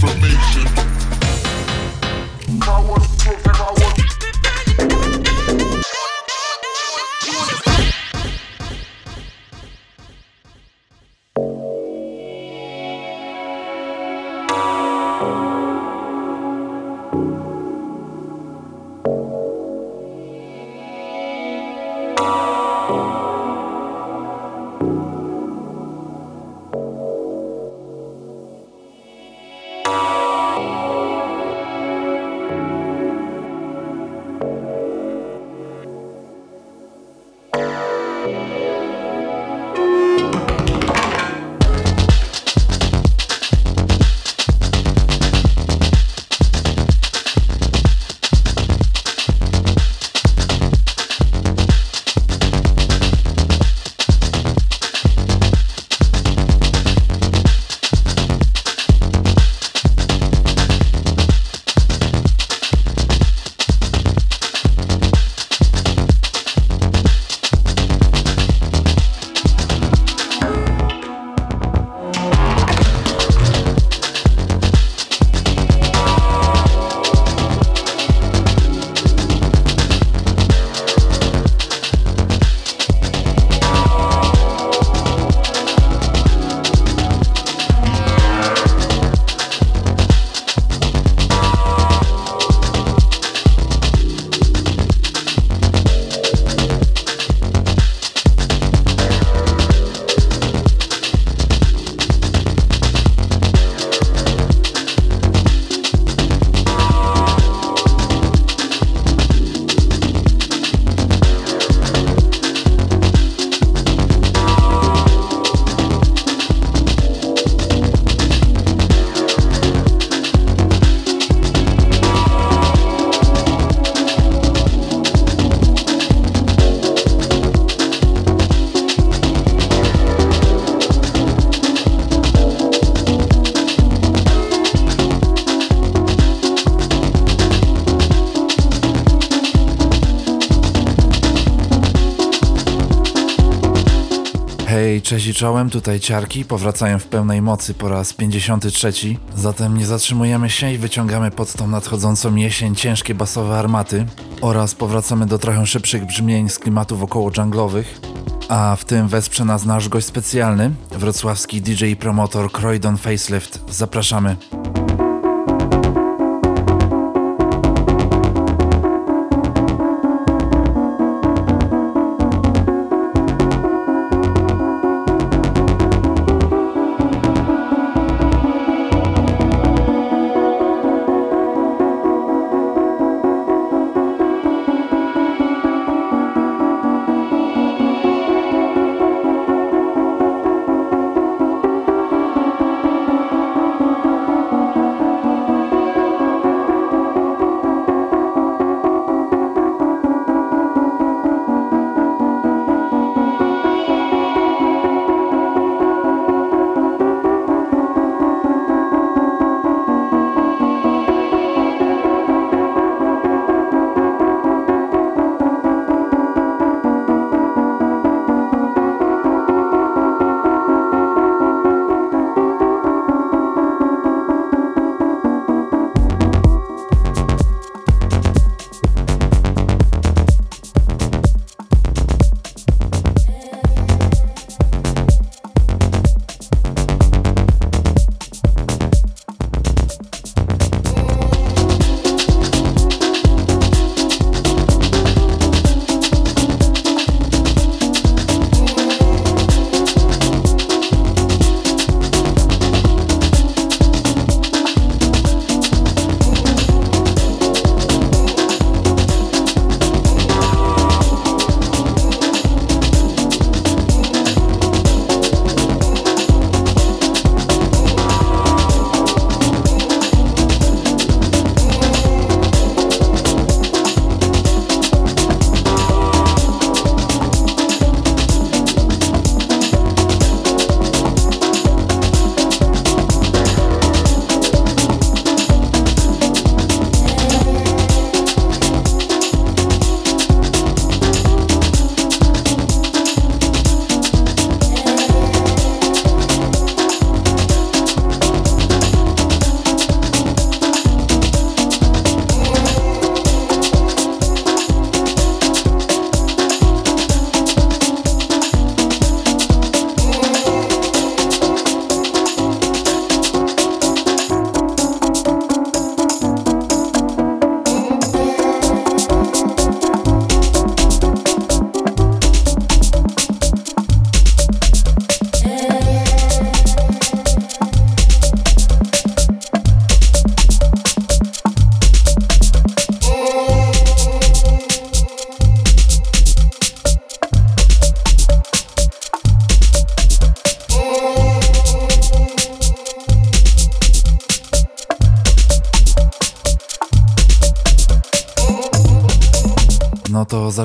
information. Cześć i czołem, tutaj Ciarki, powracają w pełnej mocy po raz 53. Zatem nie zatrzymujemy się i wyciągamy pod tą nadchodzącą jesień ciężkie basowe armaty oraz powracamy do trochę szybszych brzmień z klimatów około dżunglowych. A w tym wesprze nas nasz gość specjalny, wrocławski DJ i promotor Croydon Facelift. Zapraszamy.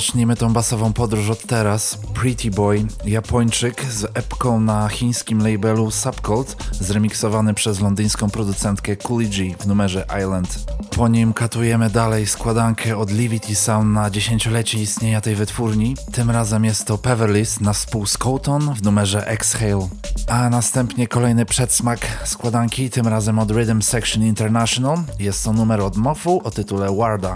To zacznijmy tą basową podróż od teraz. Pretty Boy, Japończyk z epką na chińskim labelu Subcult, zremiksowany przez londyńską producentkę Cooley G w numerze Island. Po nim katujemy dalej składankę od Livity Sound na dziesięciolecie istnienia tej wytwórni. Tym razem jest to Peverlys na spół z Colton w numerze Exhale. A następnie kolejny przedsmak składanki, tym razem od Rhythm Section International. Jest to numer od Mofu o tytule Warda.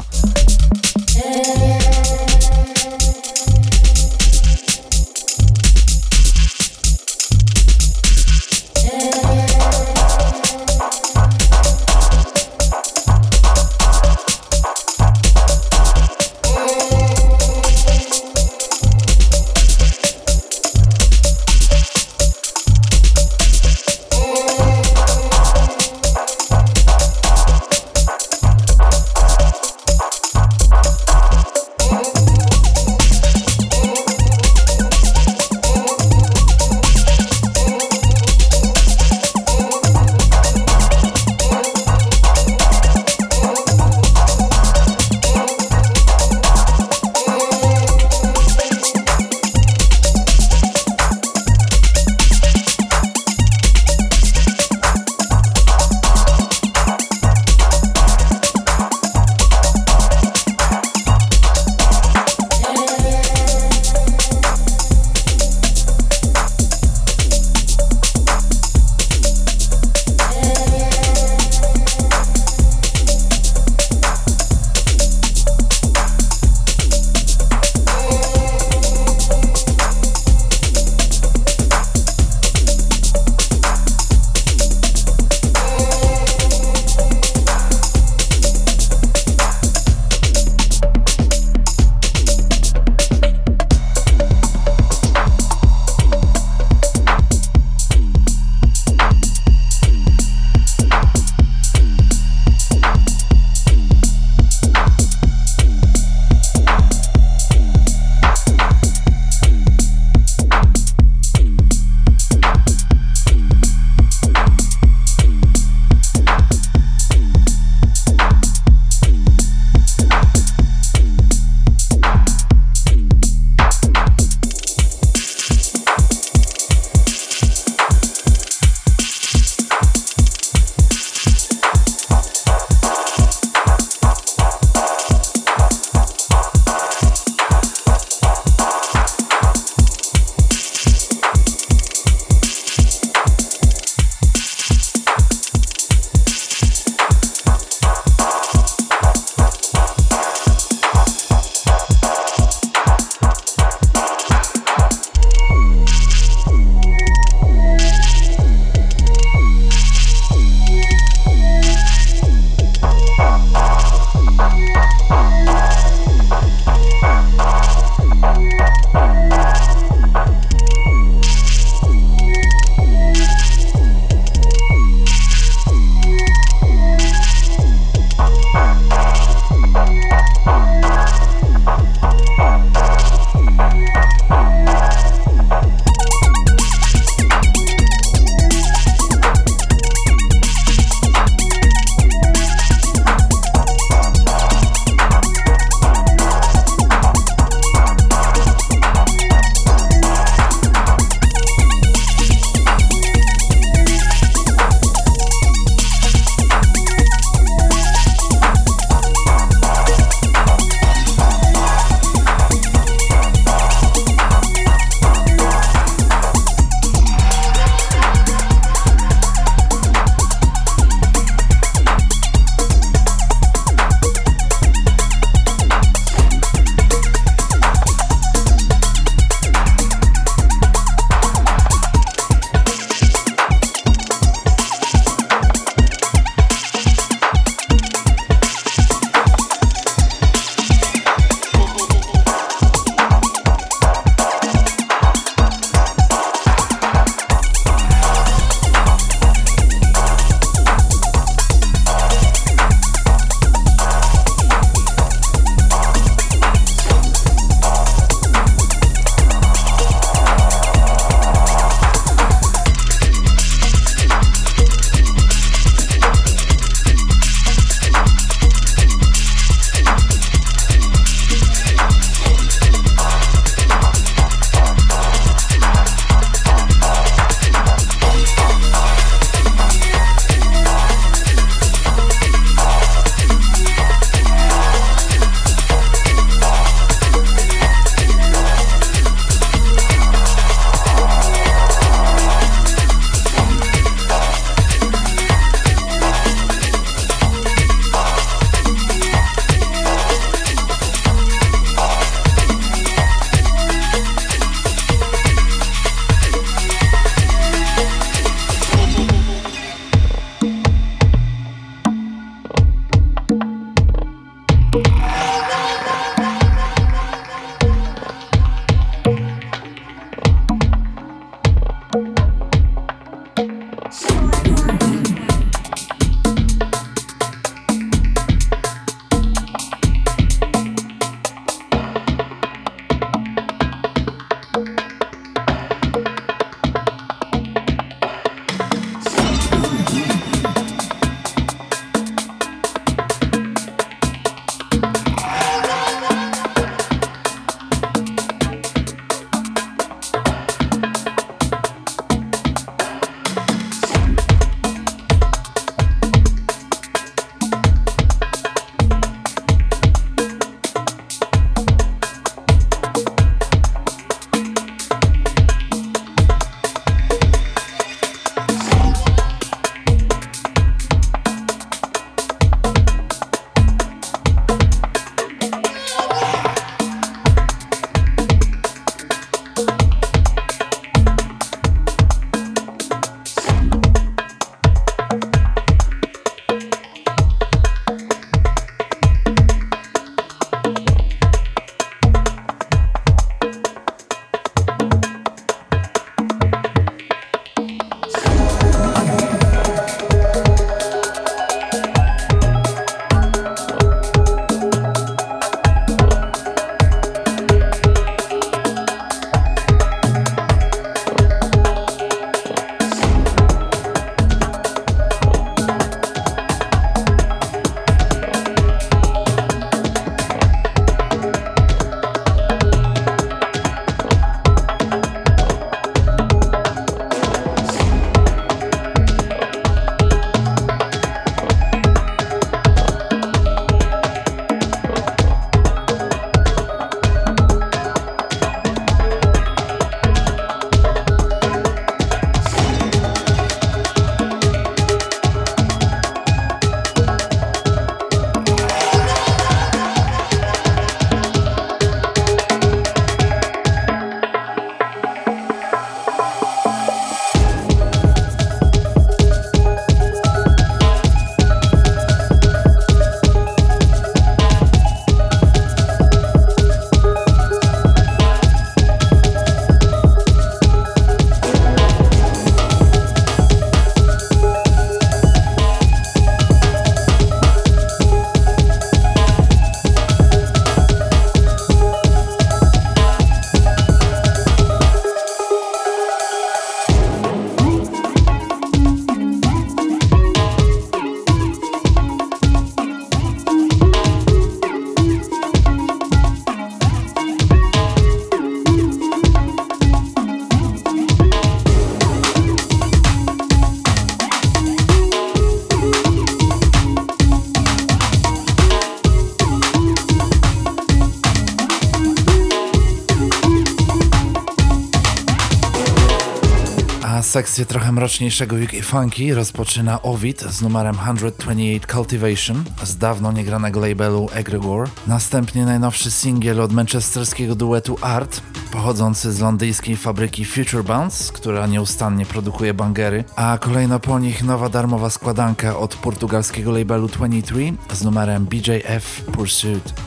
Sekcję trochę mroczniejszego UK Funky rozpoczyna Ovid z numerem 128 Cultivation z dawno niegranego labelu Egregore. Następnie najnowszy singiel od manchesterskiego duetu Art, pochodzący z londyńskiej fabryki Future Bounce, która nieustannie produkuje bangery, a kolejno po nich nowa darmowa składanka od portugalskiego labelu 23 z numerem BJF Pursuit.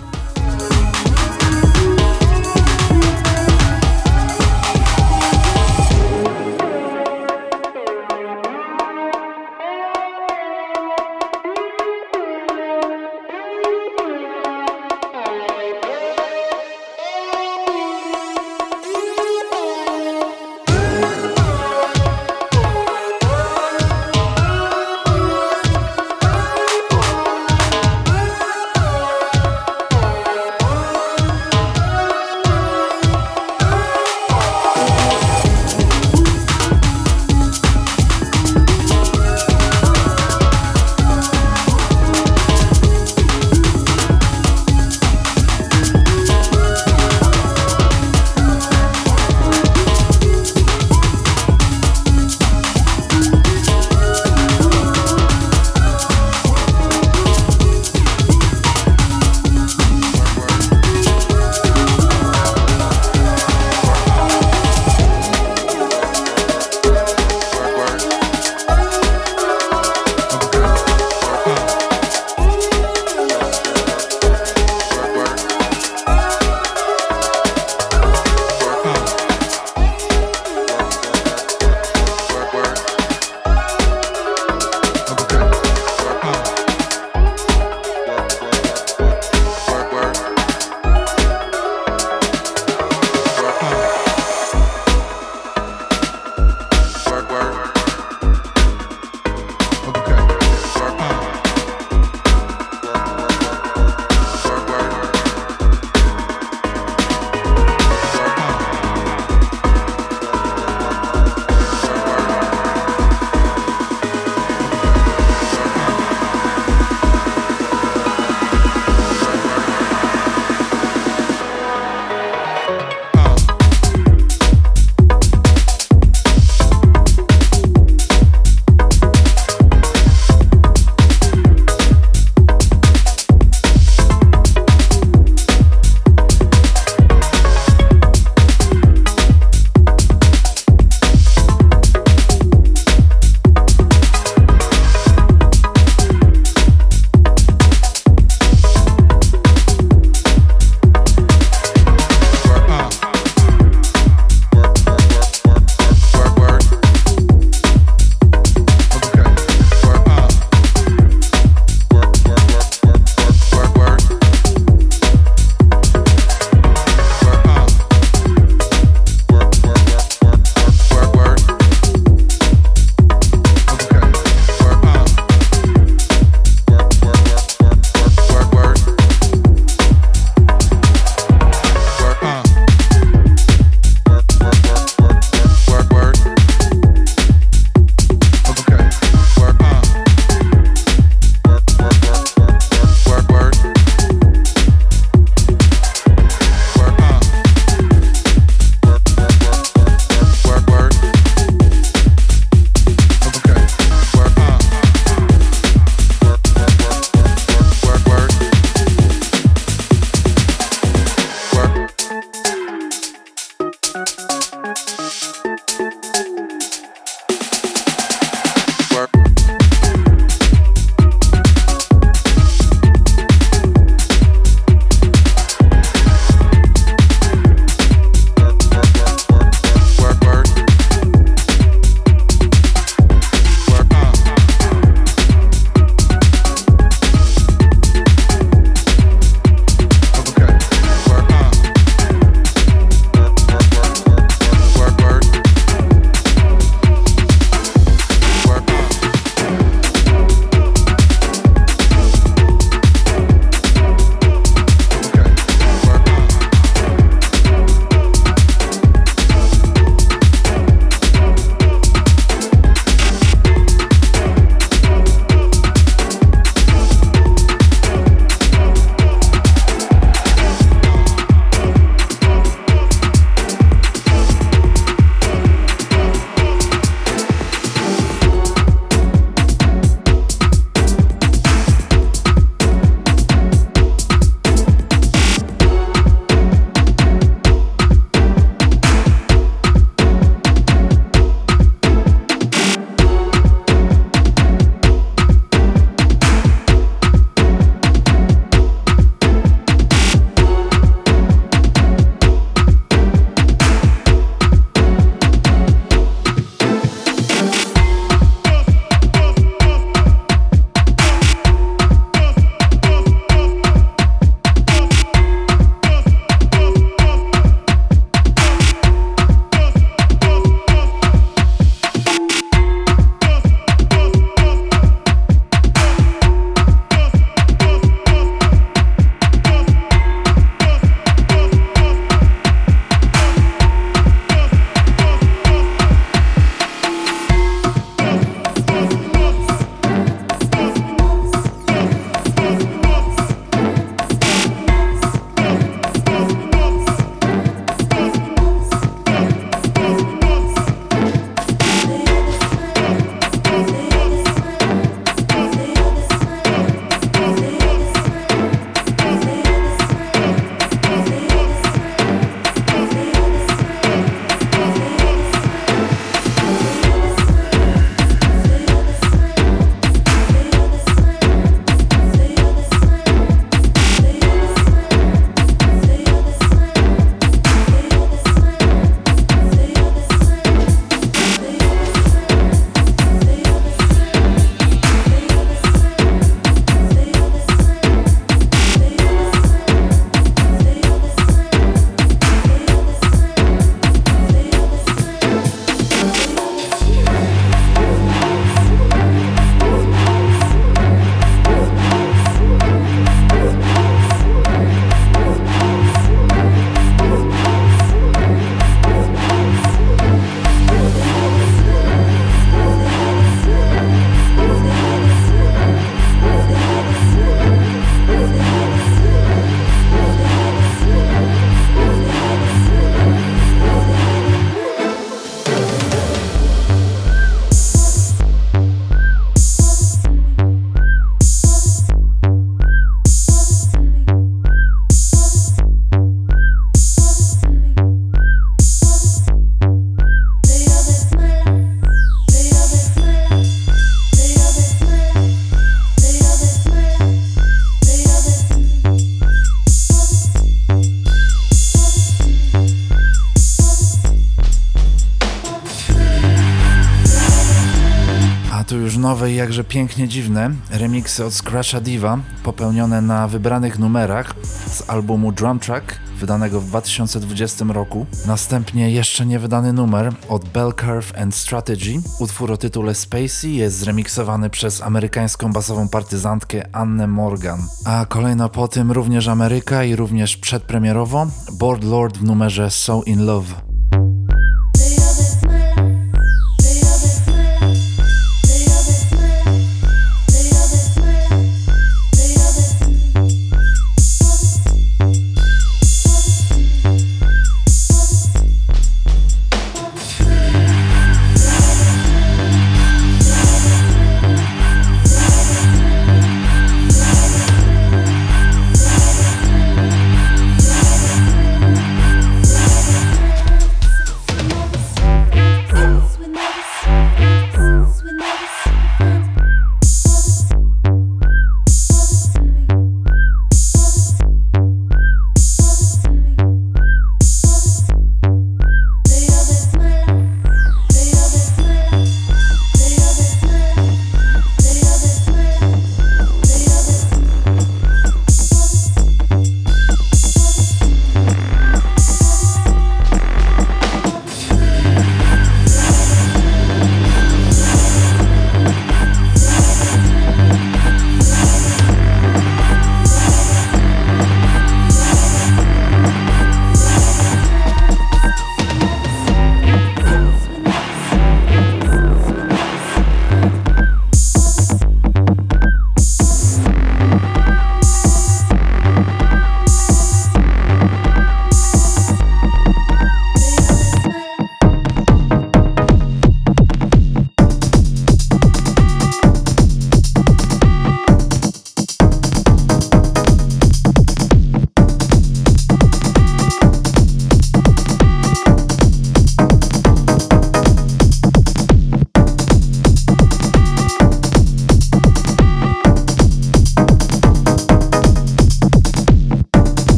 Jakże pięknie dziwne remiksy od Scratcha Diva popełnione na wybranych numerach z albumu Drum Track wydanego w 2020 roku. Następnie jeszcze nie wydany numer od Bell Curve and Strategy. Utwór o tytule Spacey jest zremiksowany przez amerykańską basową partyzantkę Annę Morgan. A kolejno po tym również Ameryka i również przedpremierowo Board Lord w numerze So In Love.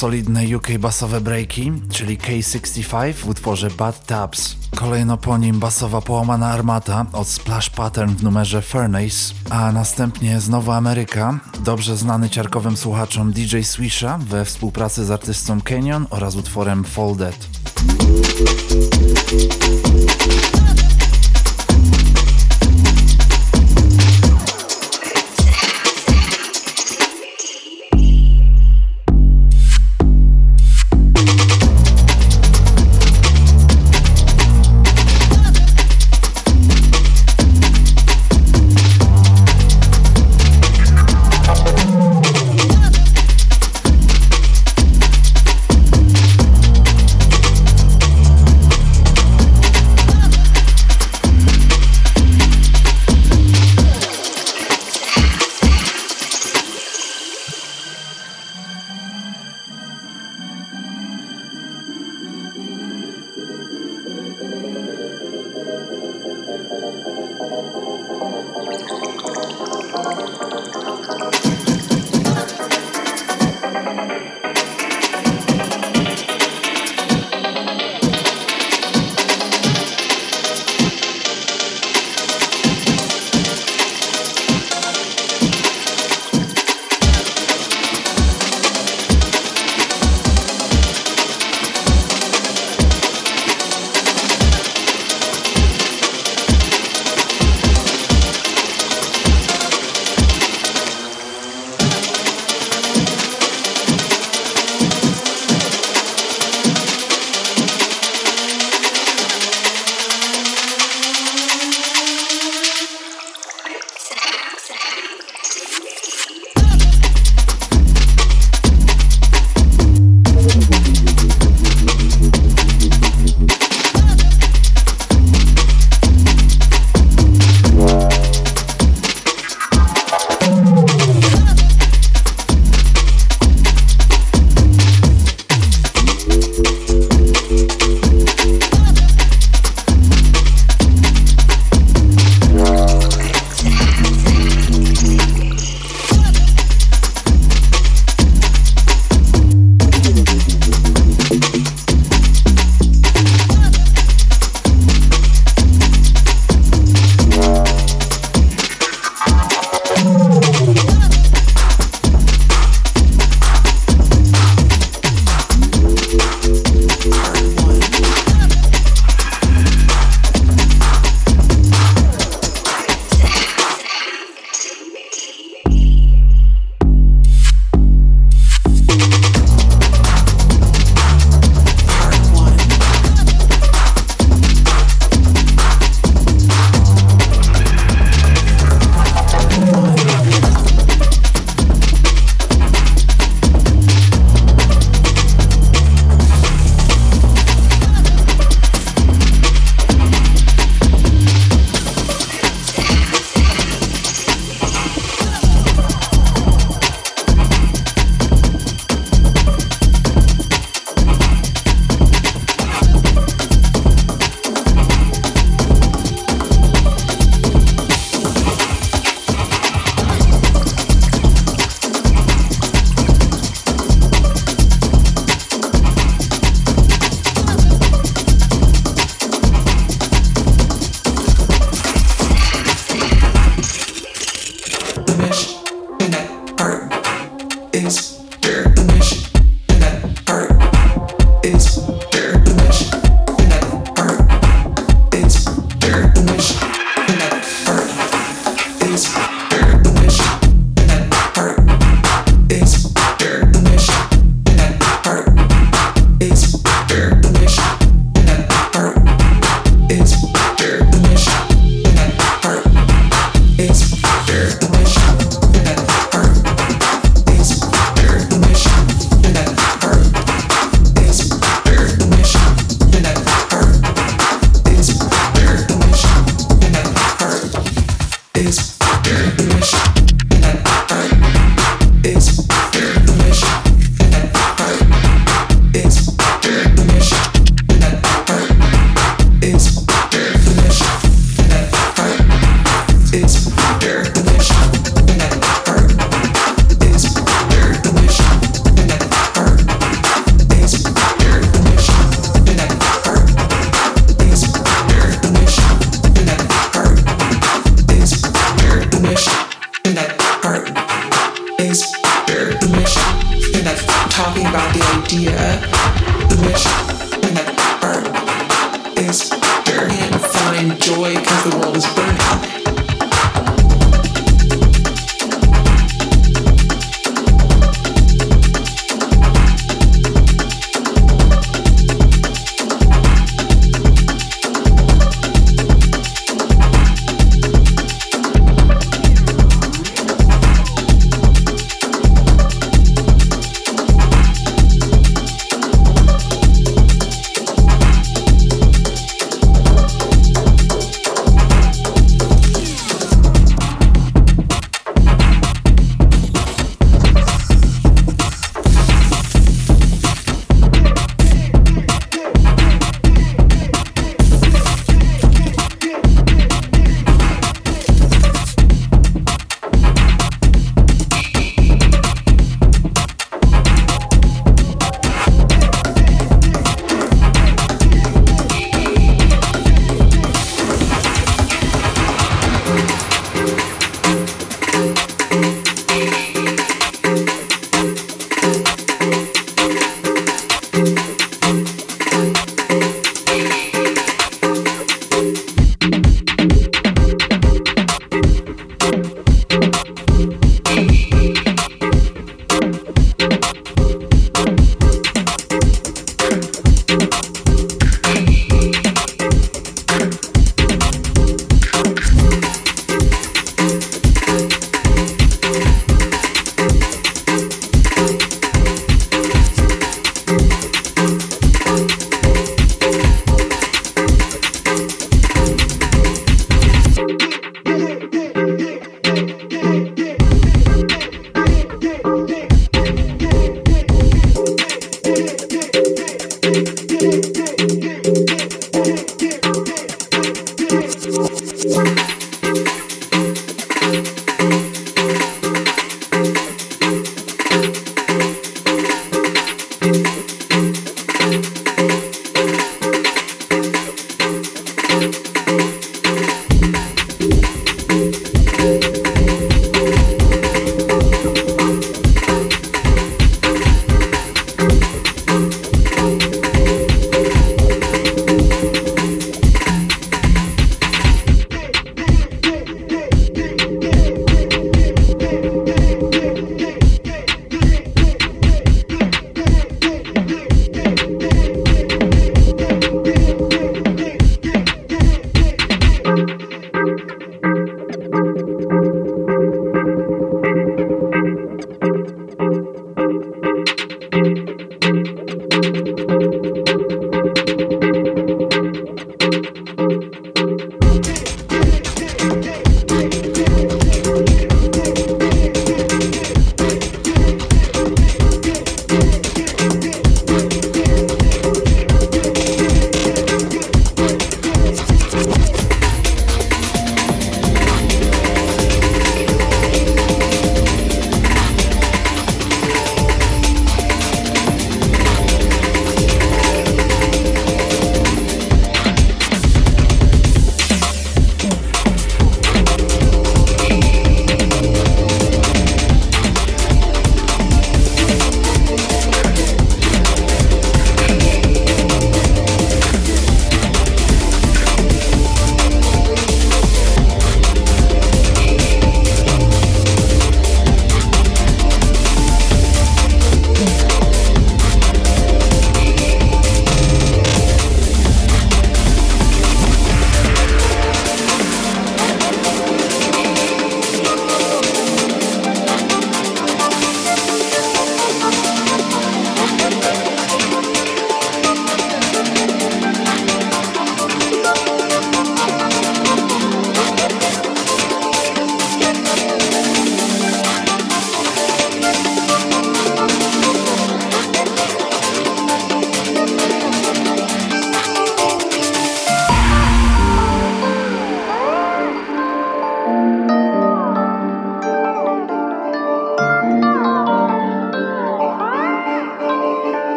Solidne UK basowe breaki, czyli K65 w utworze Bad Taps. Kolejno po nim basowa połamana armata od Splash Pattern w numerze Furnace, a następnie znowu Ameryka, dobrze znany ciarkowym słuchaczom DJ Swisha we współpracy z artystą Canyon oraz utworem Folded.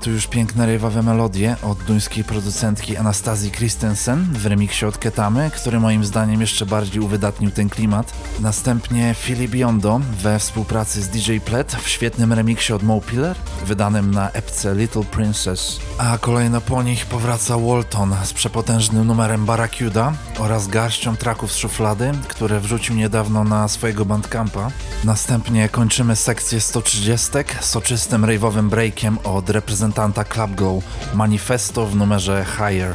Tu już piękne rejwowe melodie od duńskiej producentki Anastazji Christensen w remiksie od Ketamy, który moim zdaniem jeszcze bardziej uwydatnił ten klimat. Następnie Philip Biondo we współpracy z DJ Plet w świetnym remiksie od Mo Pillar, wydanym na epce Little Princess. A kolejno po nich powraca Walton z przepotężnym numerem Barracuda oraz garścią traków z szuflady, które wrzucił niedawno na swojego bandcampa. Następnie kończymy sekcję 130 soczystym rave'owym breakiem od reprezentanta Club Go Manifesto w numerze Higher.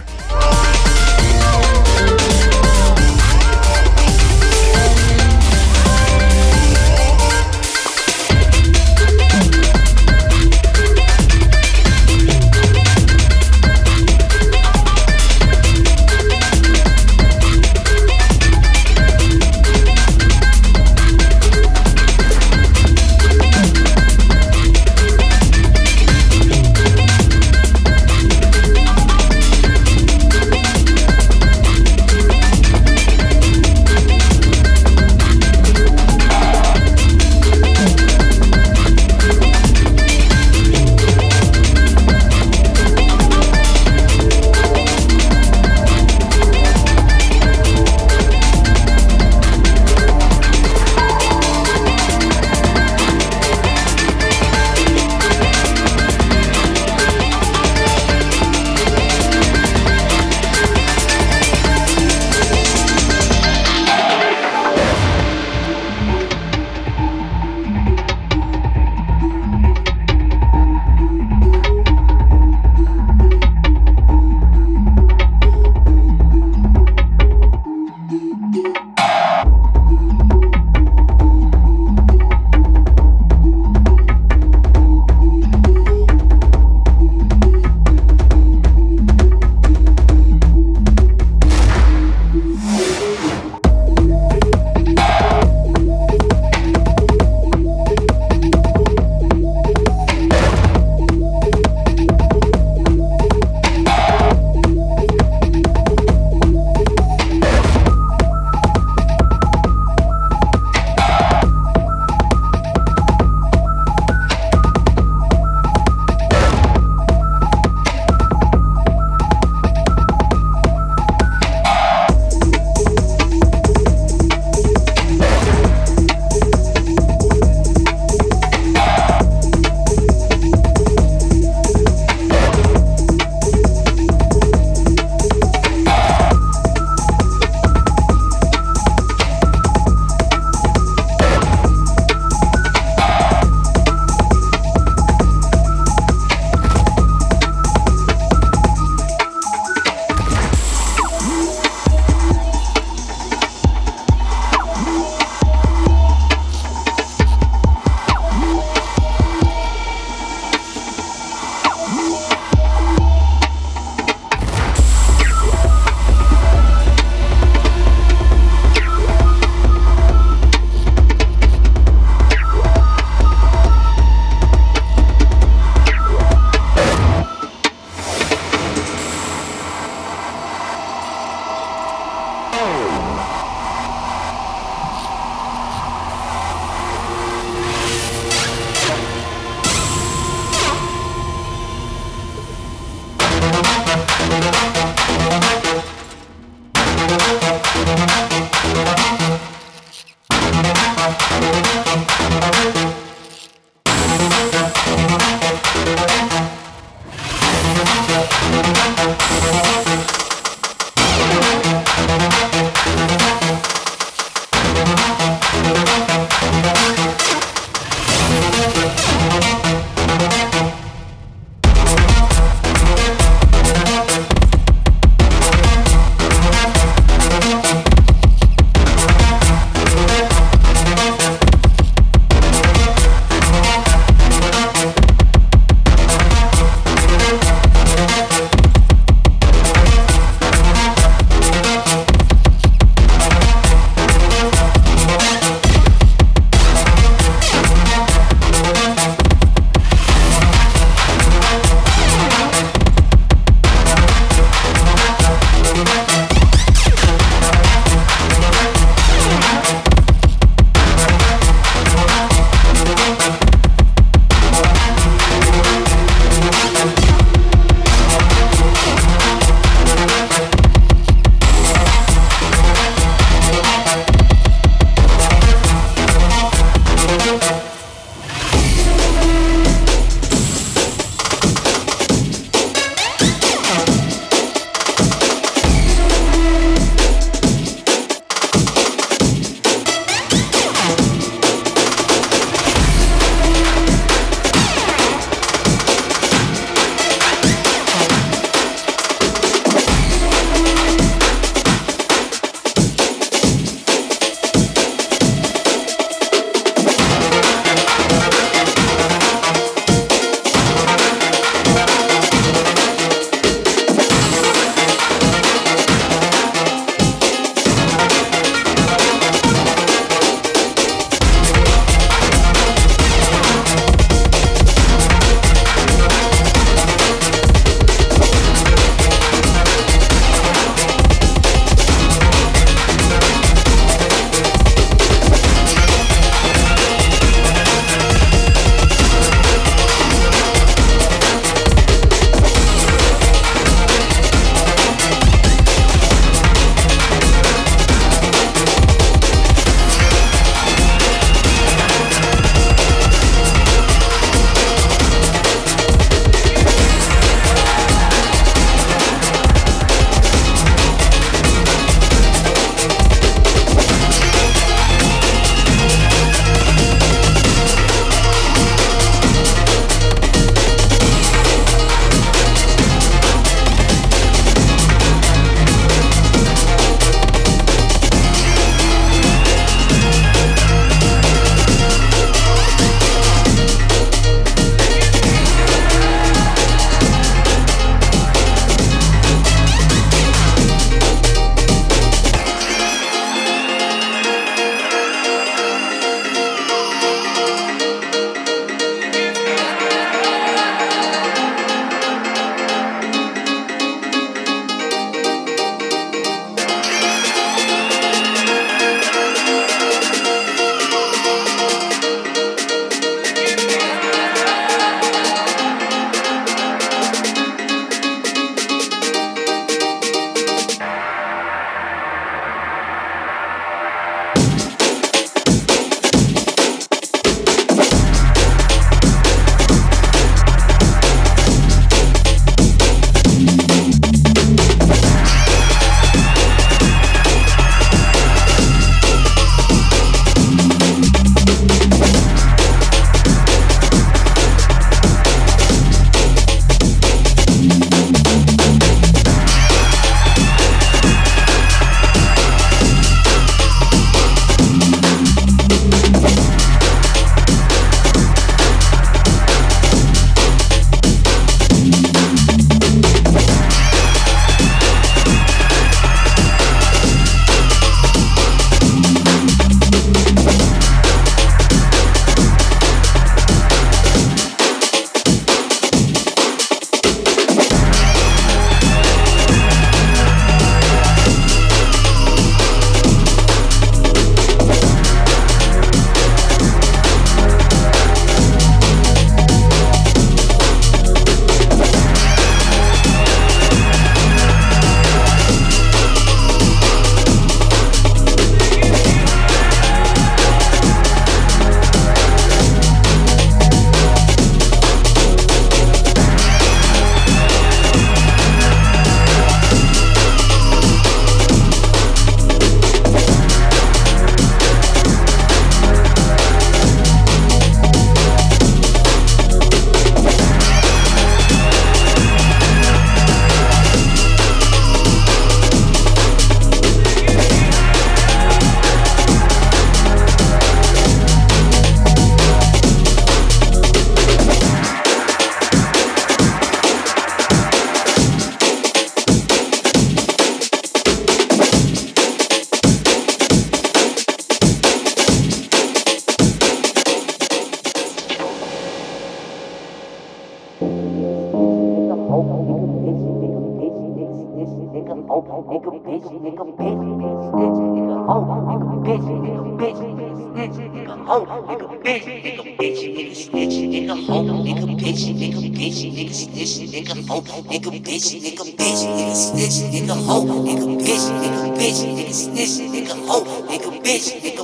Bitch, nigga nigga hoe, nigga bitch, nigga bitch, nigga snitch, nigga hoe, nigga bitch, nigga bitch, nigga snitch, nigga hoe, bitch, nigga bitch, nigga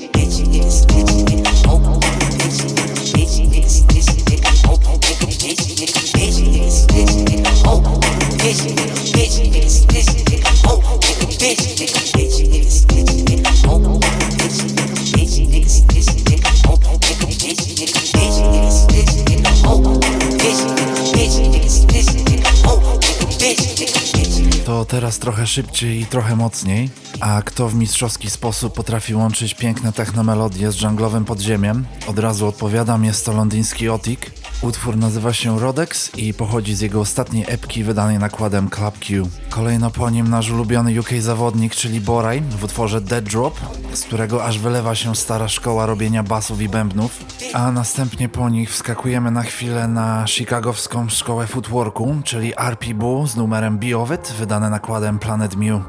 trochę szybciej i trochę mocniej. A kto w mistrzowski sposób potrafi łączyć piękne technomelodie z dżunglowym podziemiem? Od razu odpowiadam, jest to londyński Otik. Utwór nazywa się Rodex i pochodzi z jego ostatniej epki wydanej nakładem Club Q. Kolejno po nim nasz ulubiony UK zawodnik, czyli Boraj w utworze Dead Drop, z którego aż wylewa się stara szkoła robienia basów i bębnów. A następnie po nich wskakujemy na chwilę na chicagowską szkołę footworku, czyli RP z numerem Be Of It, wydane nakładem Planet Mew.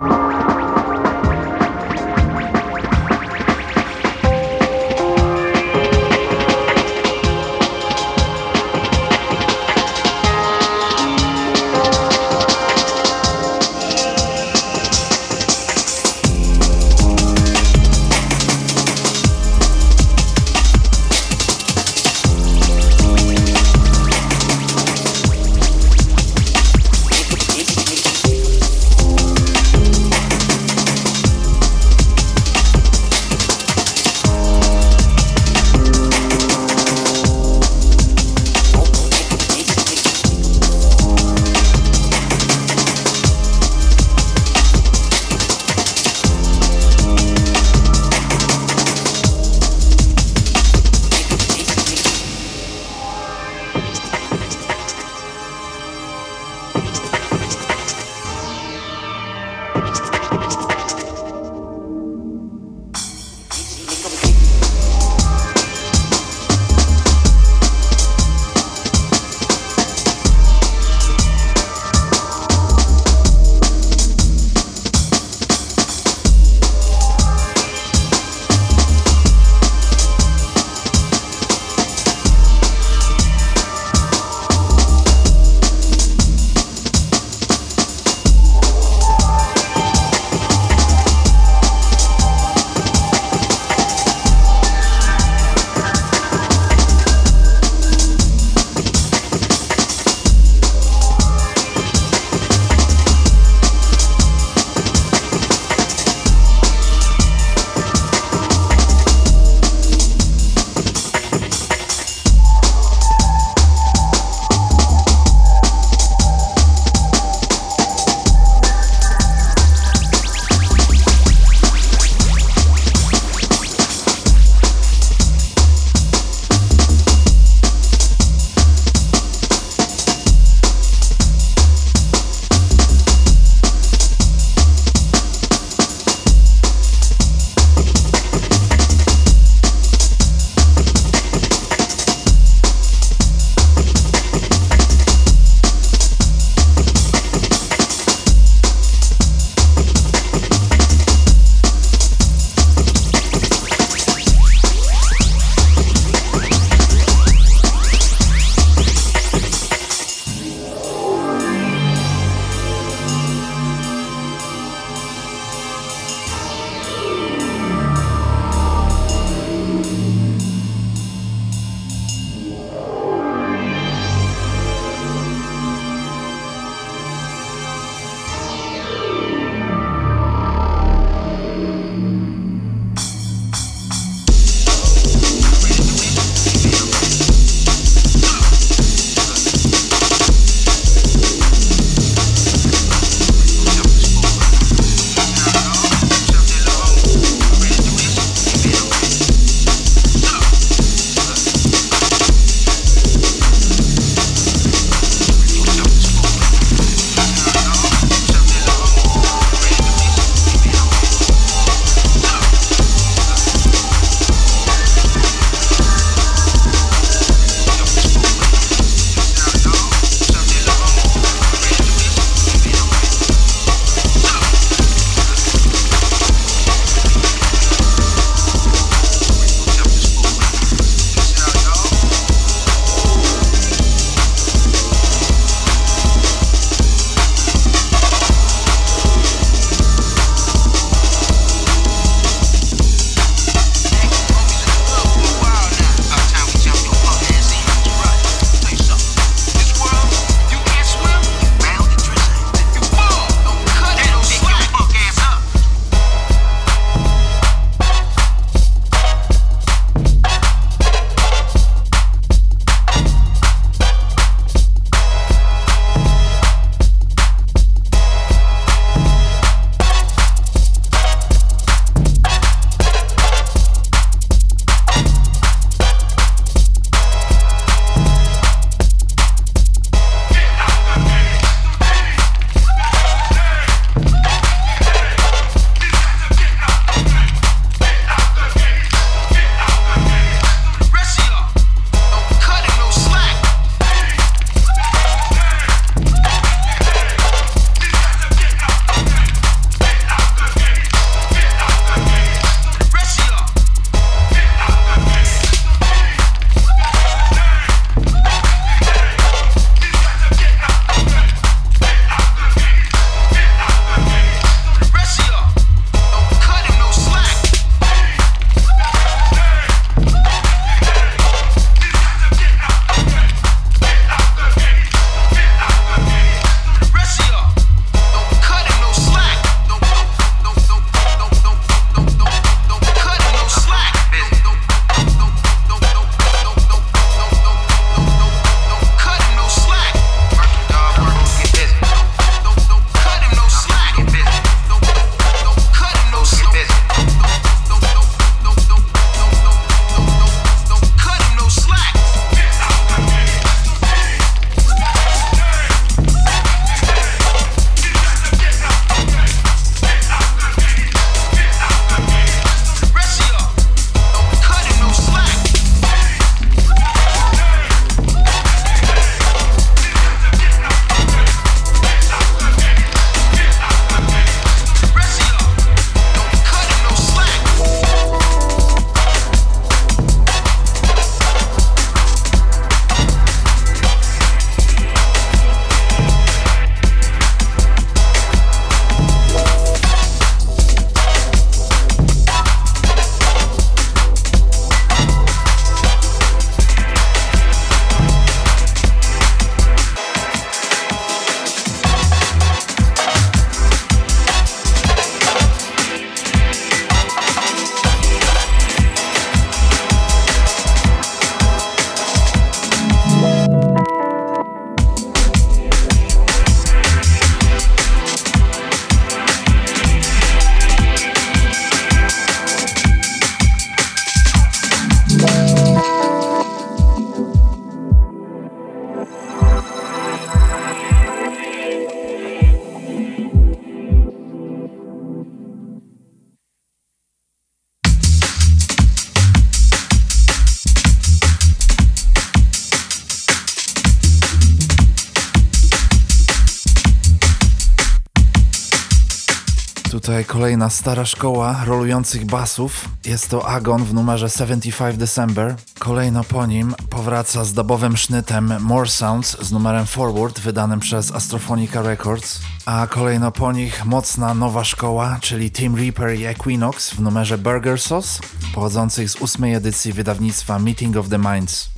Tutaj kolejna stara szkoła rolujących basów. Jest to Agon w numerze 75 December. Kolejno po nim powraca z dobowym sznytem More Sounds z numerem Forward wydanym przez Astrophonica Records. A kolejno po nich mocna nowa szkoła, czyli Team Reaper i Equinox w numerze Burger Sauce, pochodzących z ósmej edycji wydawnictwa Meeting of the Minds.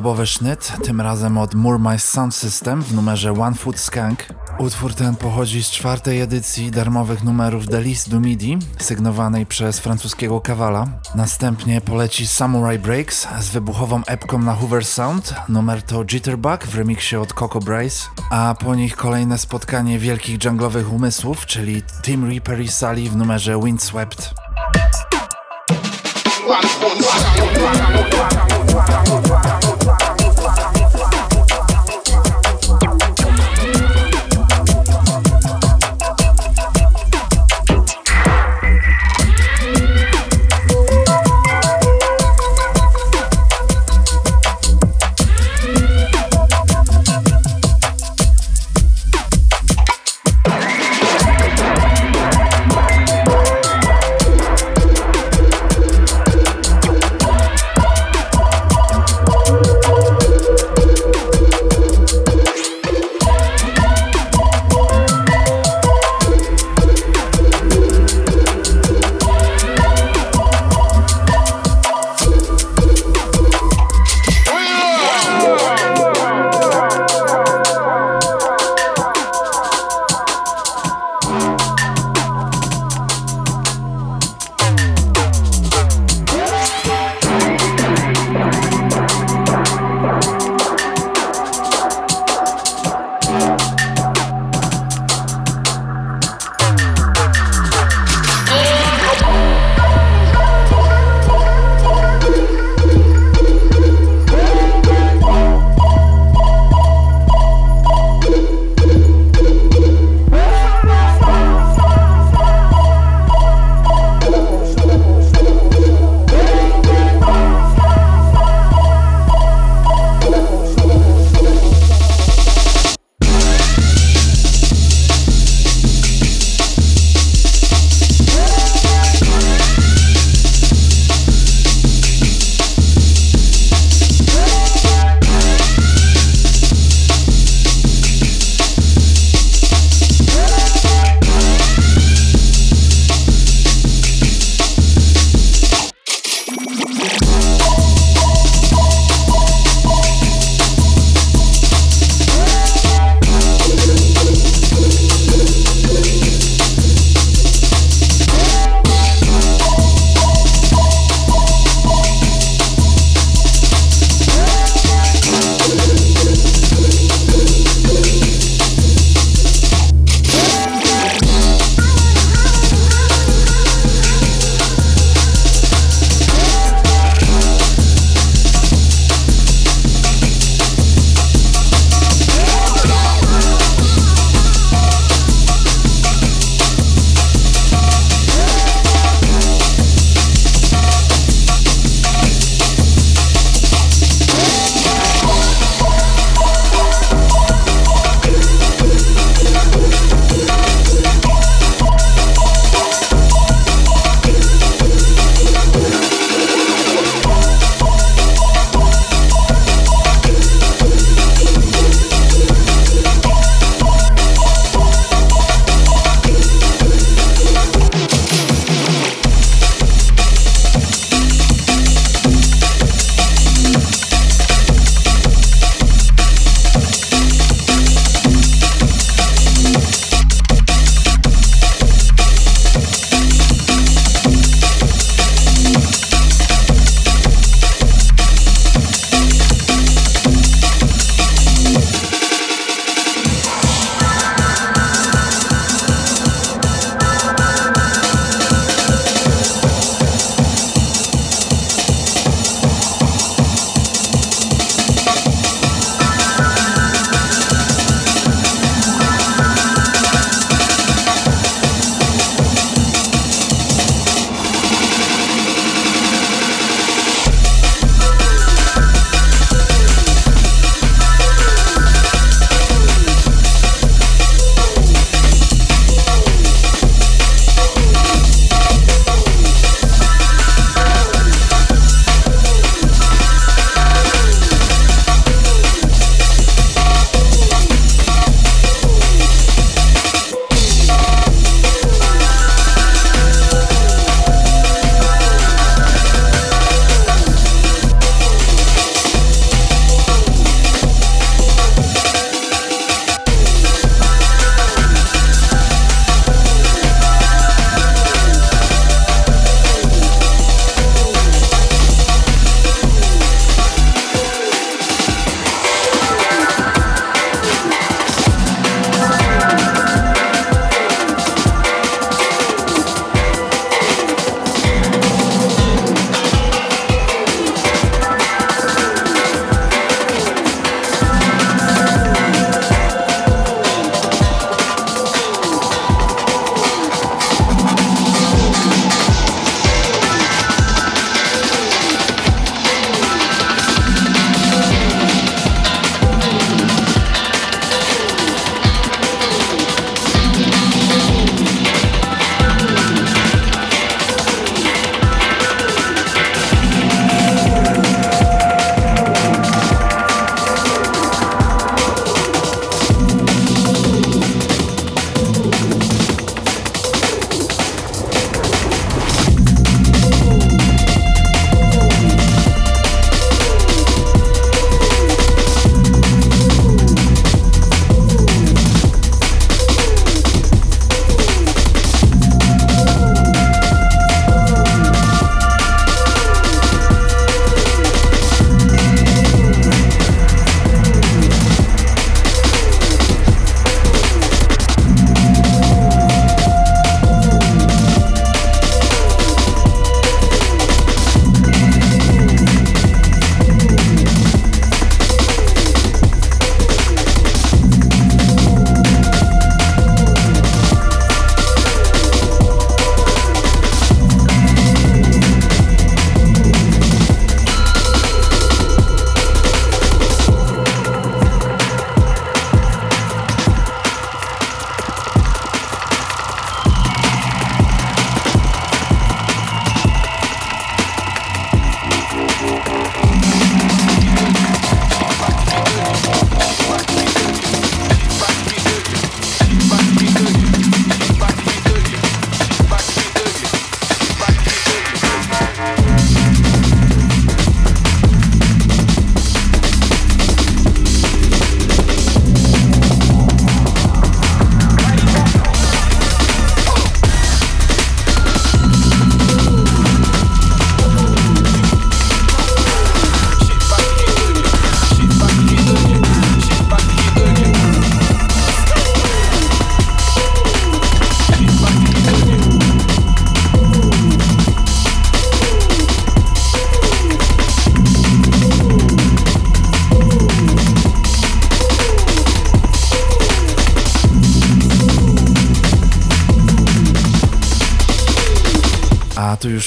Dubowy sznyt, tym razem od Murmai Sound System w numerze One Foot Skank. Utwór ten pochodzi z czwartej edycji darmowych numerów Delis du Midi, sygnowanej przez francuskiego Kawala. Następnie poleci Samurai Breaks z wybuchową epką na Hoover Sound, numer to Jitterbug w remiksie od Coco Brace, a po nich kolejne spotkanie wielkich dżunglowych umysłów, czyli Tim Reaper i Sally w numerze Windswept. No to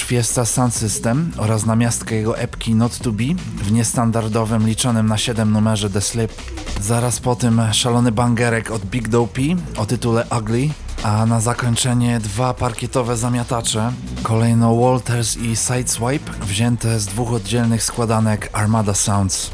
Fiesta Sound System oraz namiastkę jego epki Not To Be w niestandardowym liczonym na 7 numerze The Slip. Zaraz po tym szalony bangerek od Big Dope o tytule Ugly, a na zakończenie dwa parkietowe zamiatacze, kolejno Walters i Sideswipe wzięte z dwóch oddzielnych składanek Armada Sounds.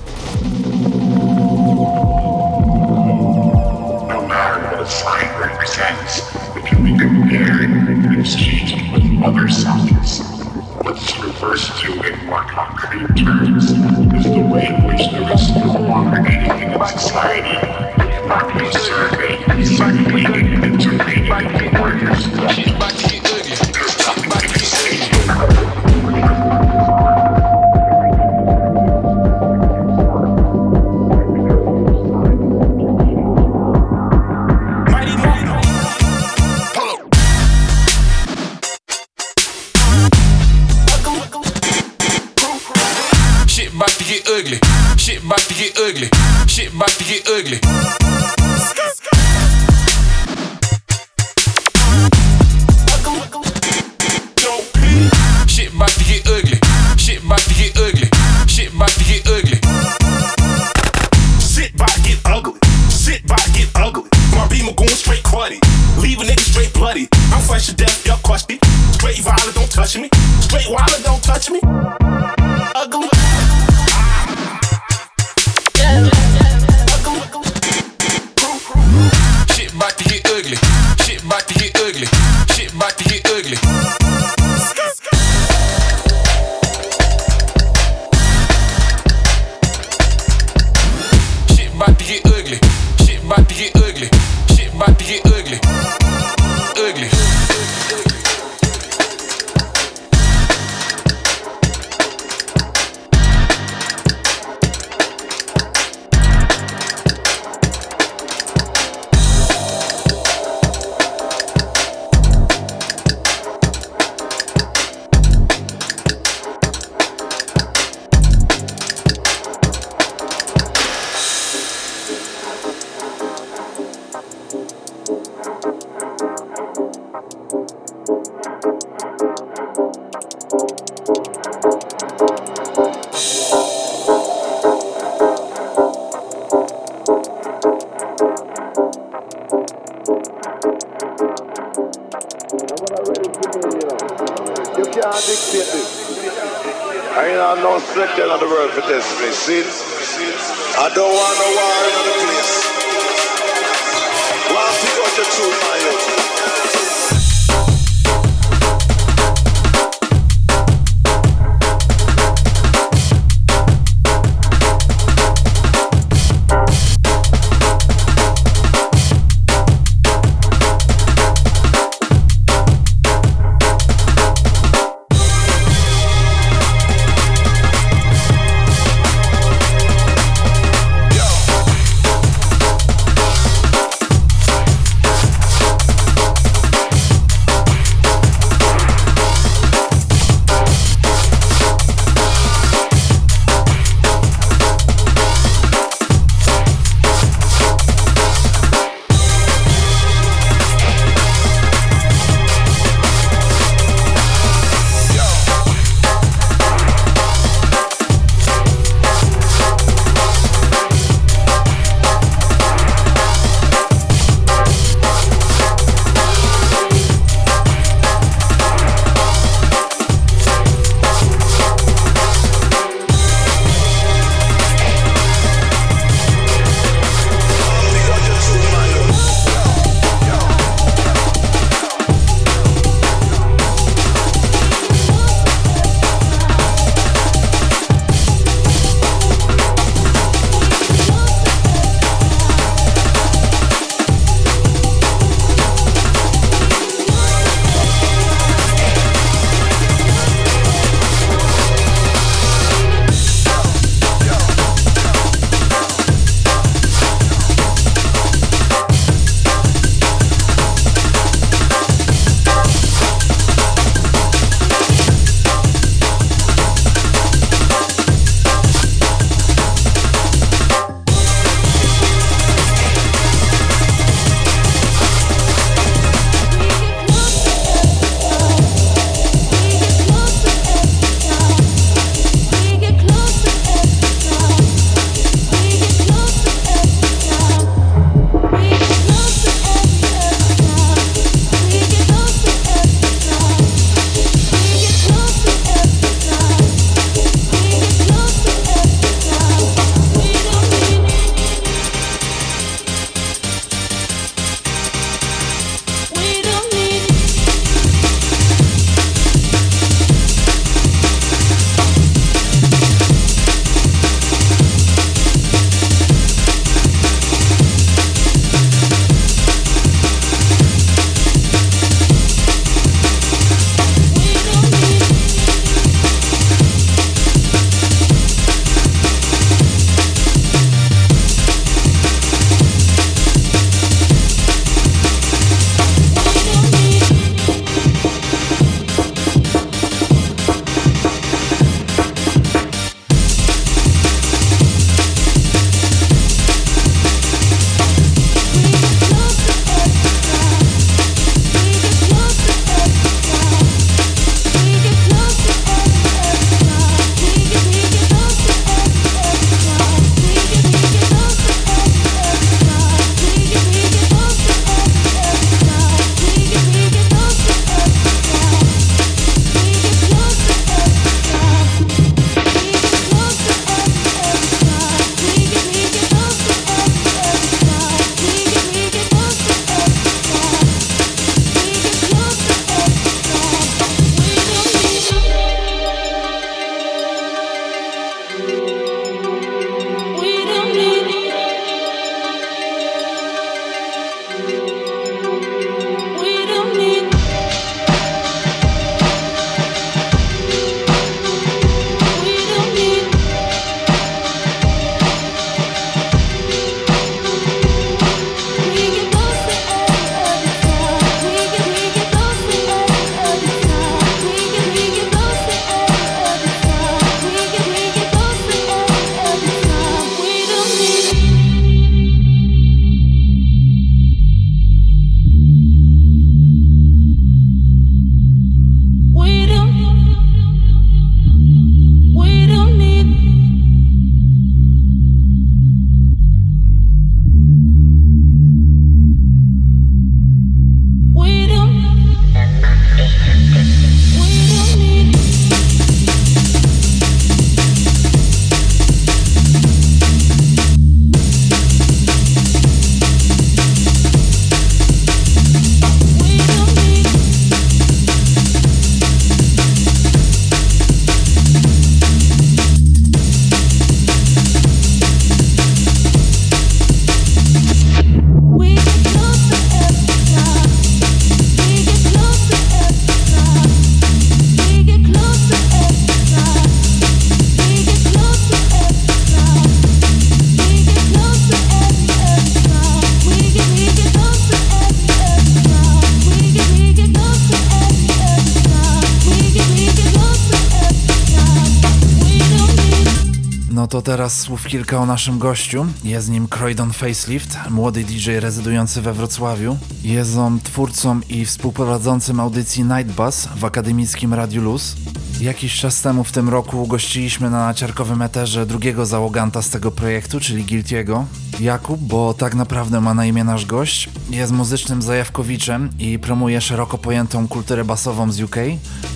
Teraz słów kilka o naszym gościu. Jest nim Croydon Facelift, młody DJ rezydujący we Wrocławiu. Jest on twórcą i współprowadzącym audycji Night Bus w akademickim Radiu Luz. Jakiś czas temu w tym roku gościliśmy na naciarkowym eterze drugiego załoganta z tego projektu, czyli Guiltiego. Jakub, bo tak naprawdę ma na imię nasz gość, jest muzycznym zajawkowiczem i promuje szeroko pojętą kulturę basową z UK,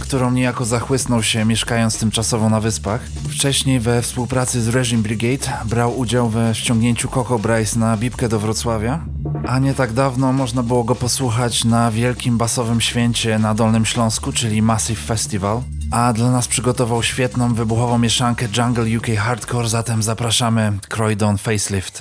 którą niejako zachłysnął się mieszkając tymczasowo na wyspach. Wcześniej we współpracy z Regime Brigade brał udział we ściągnięciu Coco Bryce na bibkę do Wrocławia, a nie tak dawno można było go posłuchać na wielkim basowym święcie na Dolnym Śląsku, czyli Massive Festival. A dla nas przygotował świetną, wybuchową mieszankę Jungle UK Hardcore, zatem zapraszamy Croydon Facelift.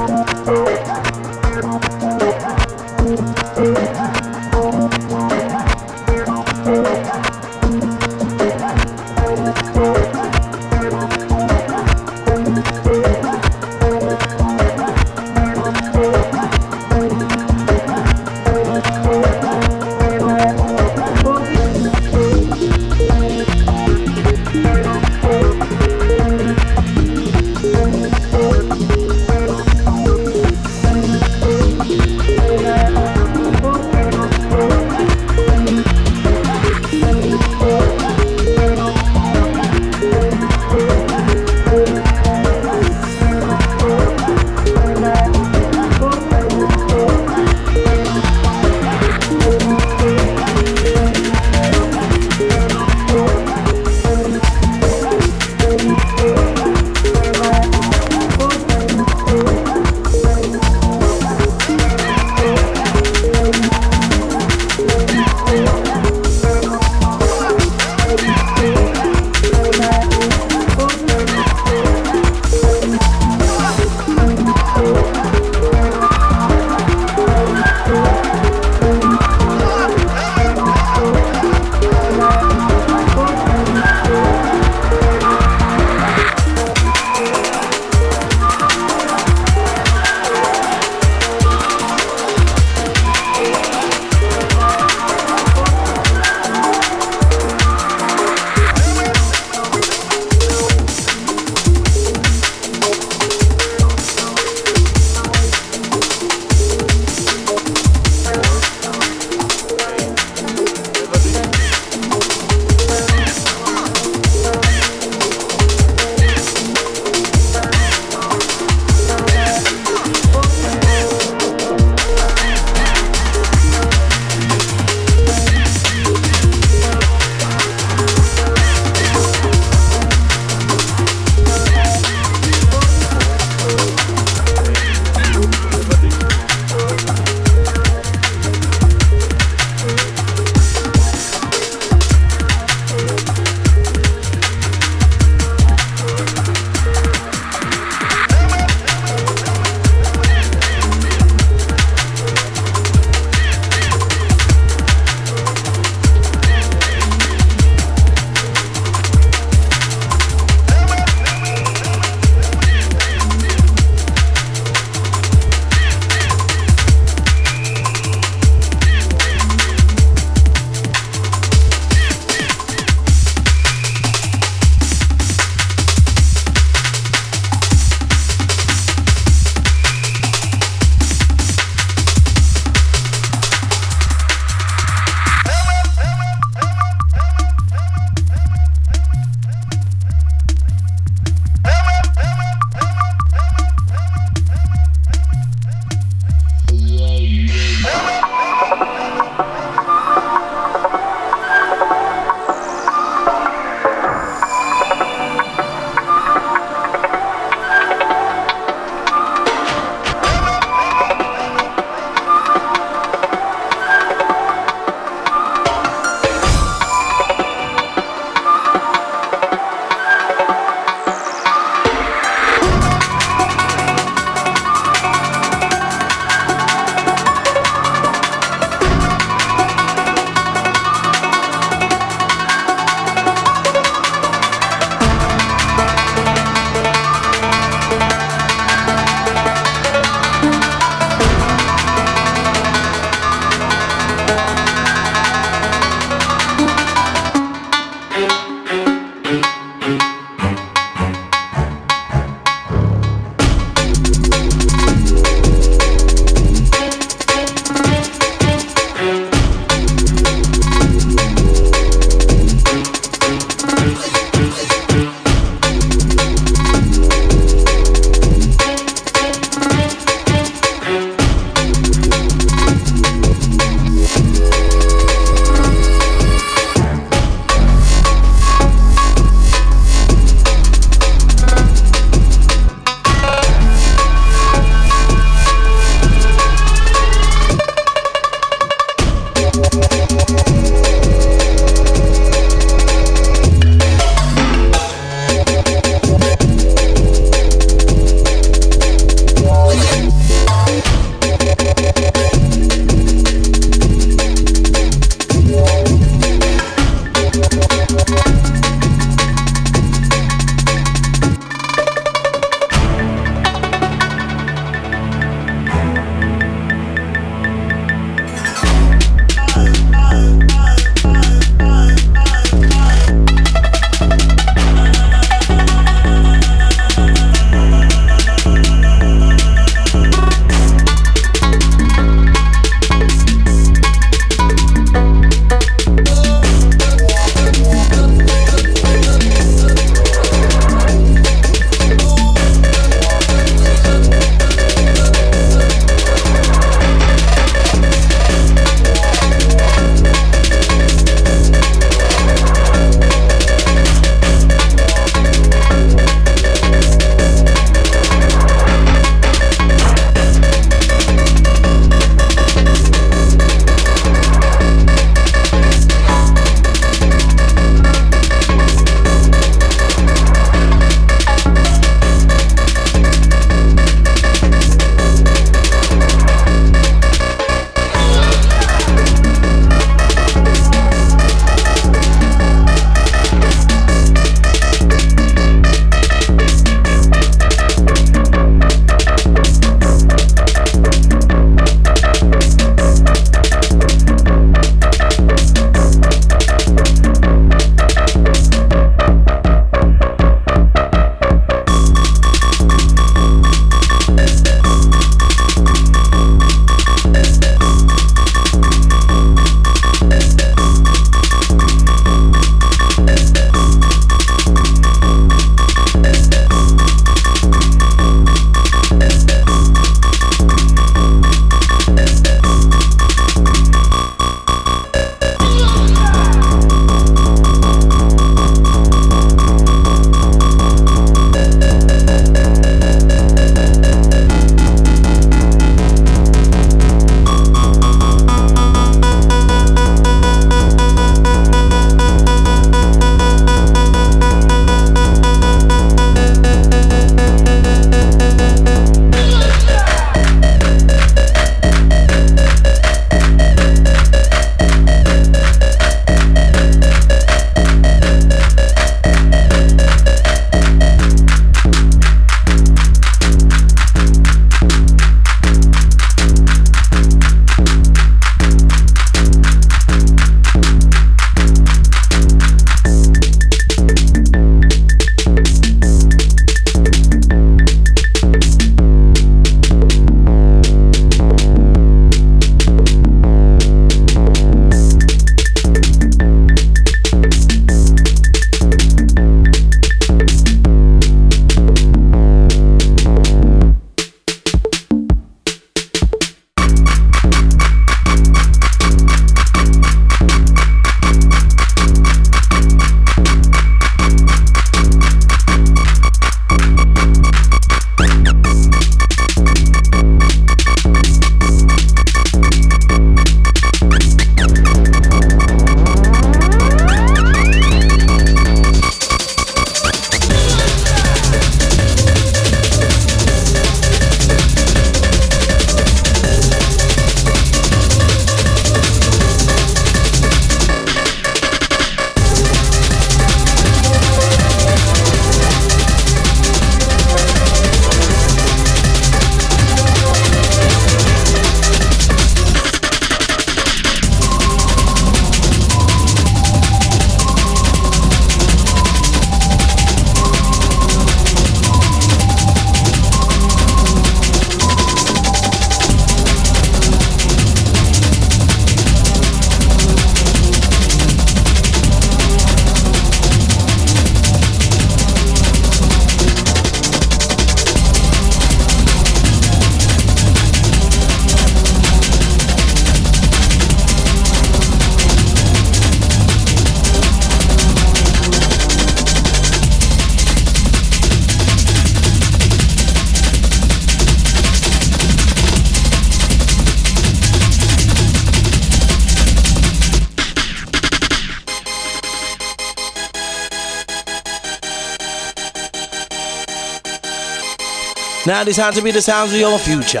Now this had to be the sounds of your future.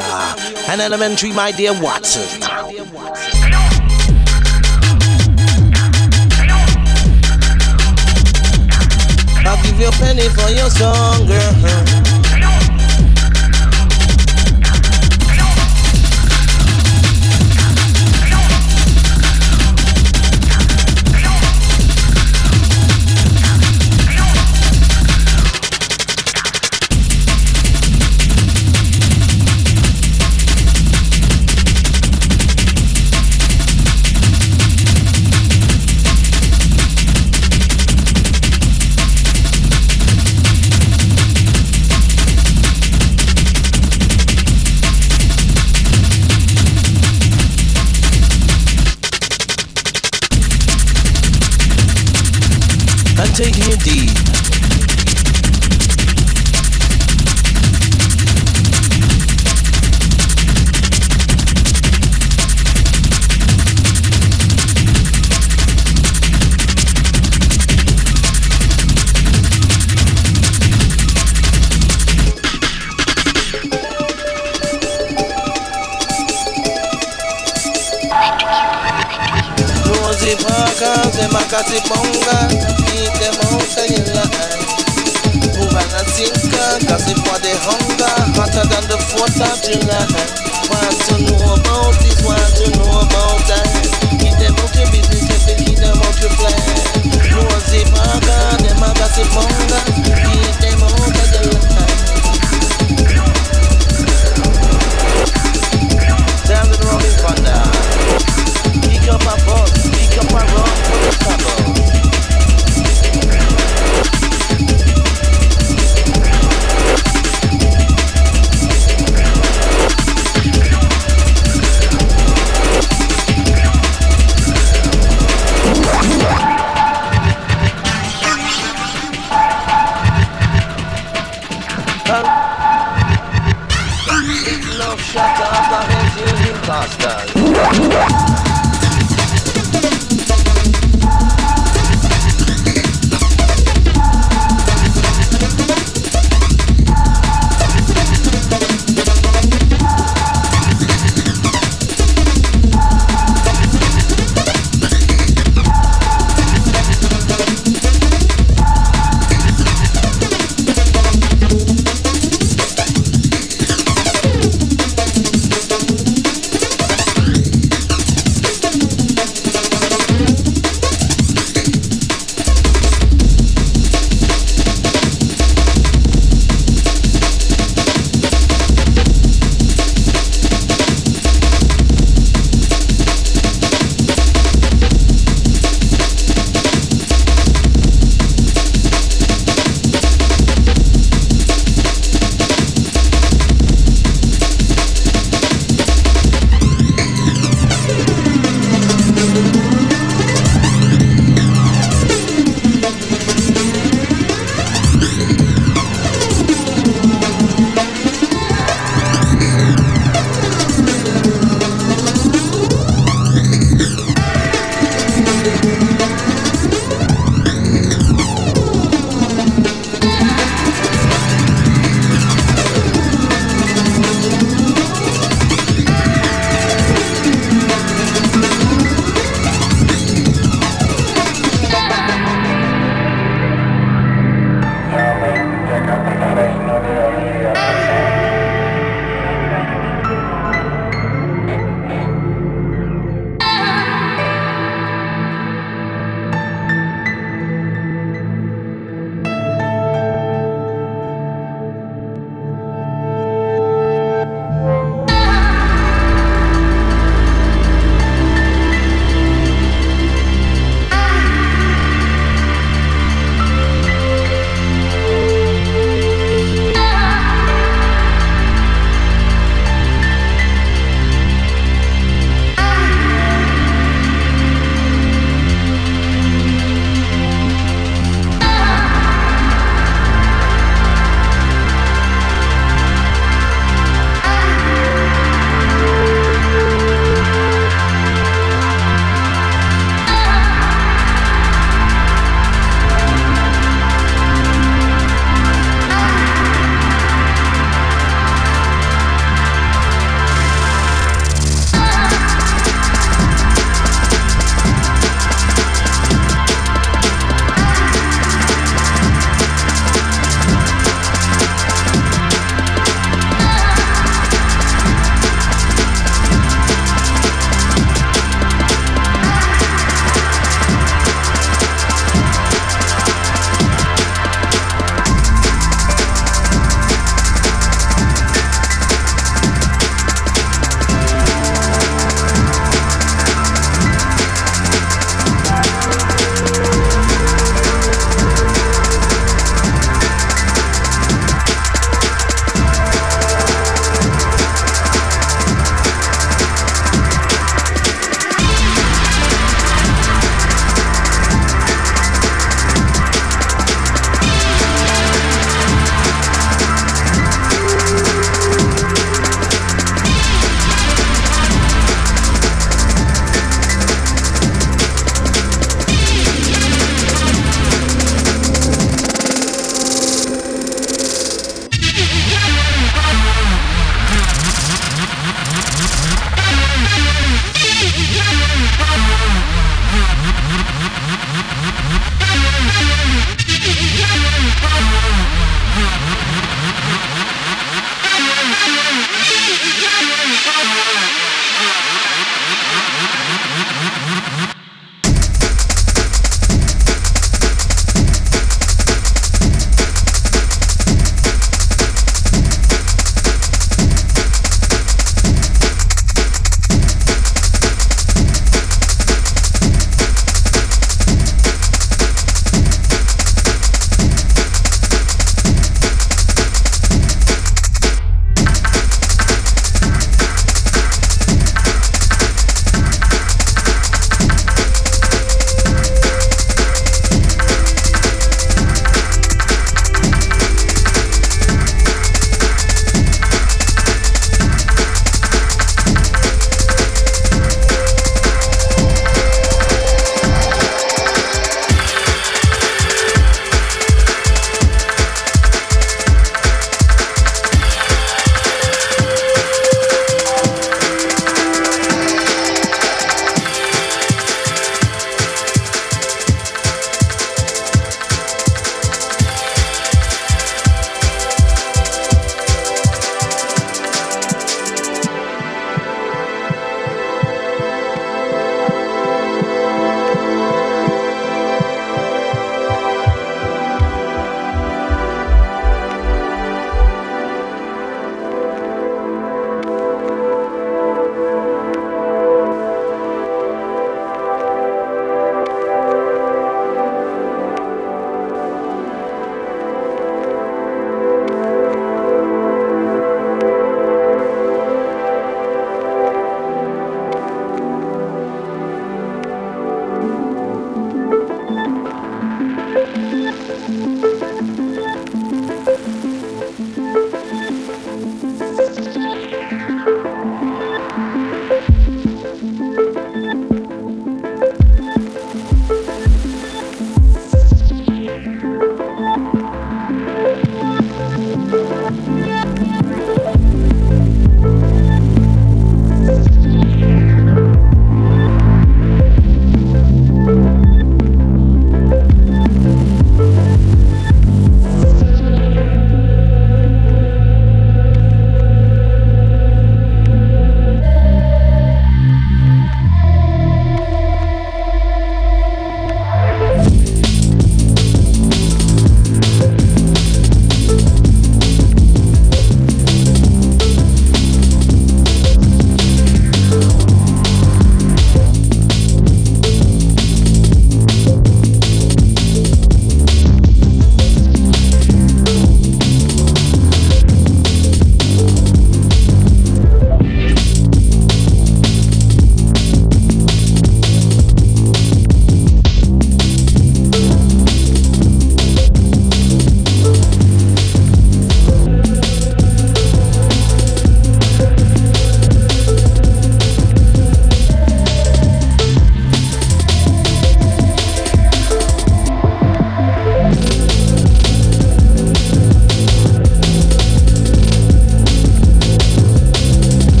An elementary, my dear Watson. I'll give you a penny for your song, girl. And a sinker, cause it for the hunger, hotter than the 4th of July. Want to know about this, to know about that. Keep them out your business, just to keep them out your plan. Rosie Parker, them a got it bonga, keep them out of your line. Down the up a boat, Escaparrón, escaparrón.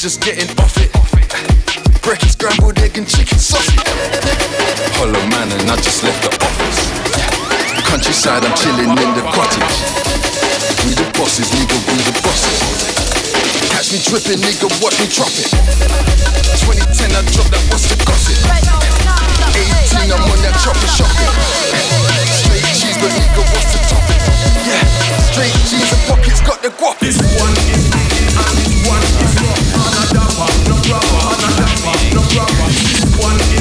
just getting off it. Breakfast, scrambled egg, and chicken sausage. Hollow man, and I just left the office. Countryside, I'm chilling in the cottage. We the bosses, nigga, we the bosses. Catch me dripping, nigga, watch me drop it. 2010, I dropped that, what's the gossip? 18, I'm on that chopper shopping. Straight cheese, but nigga, what's the topic? Yeah, straight cheese the pockets got the guap. This one is, and one is rock rubber, no rubber, no rubber. One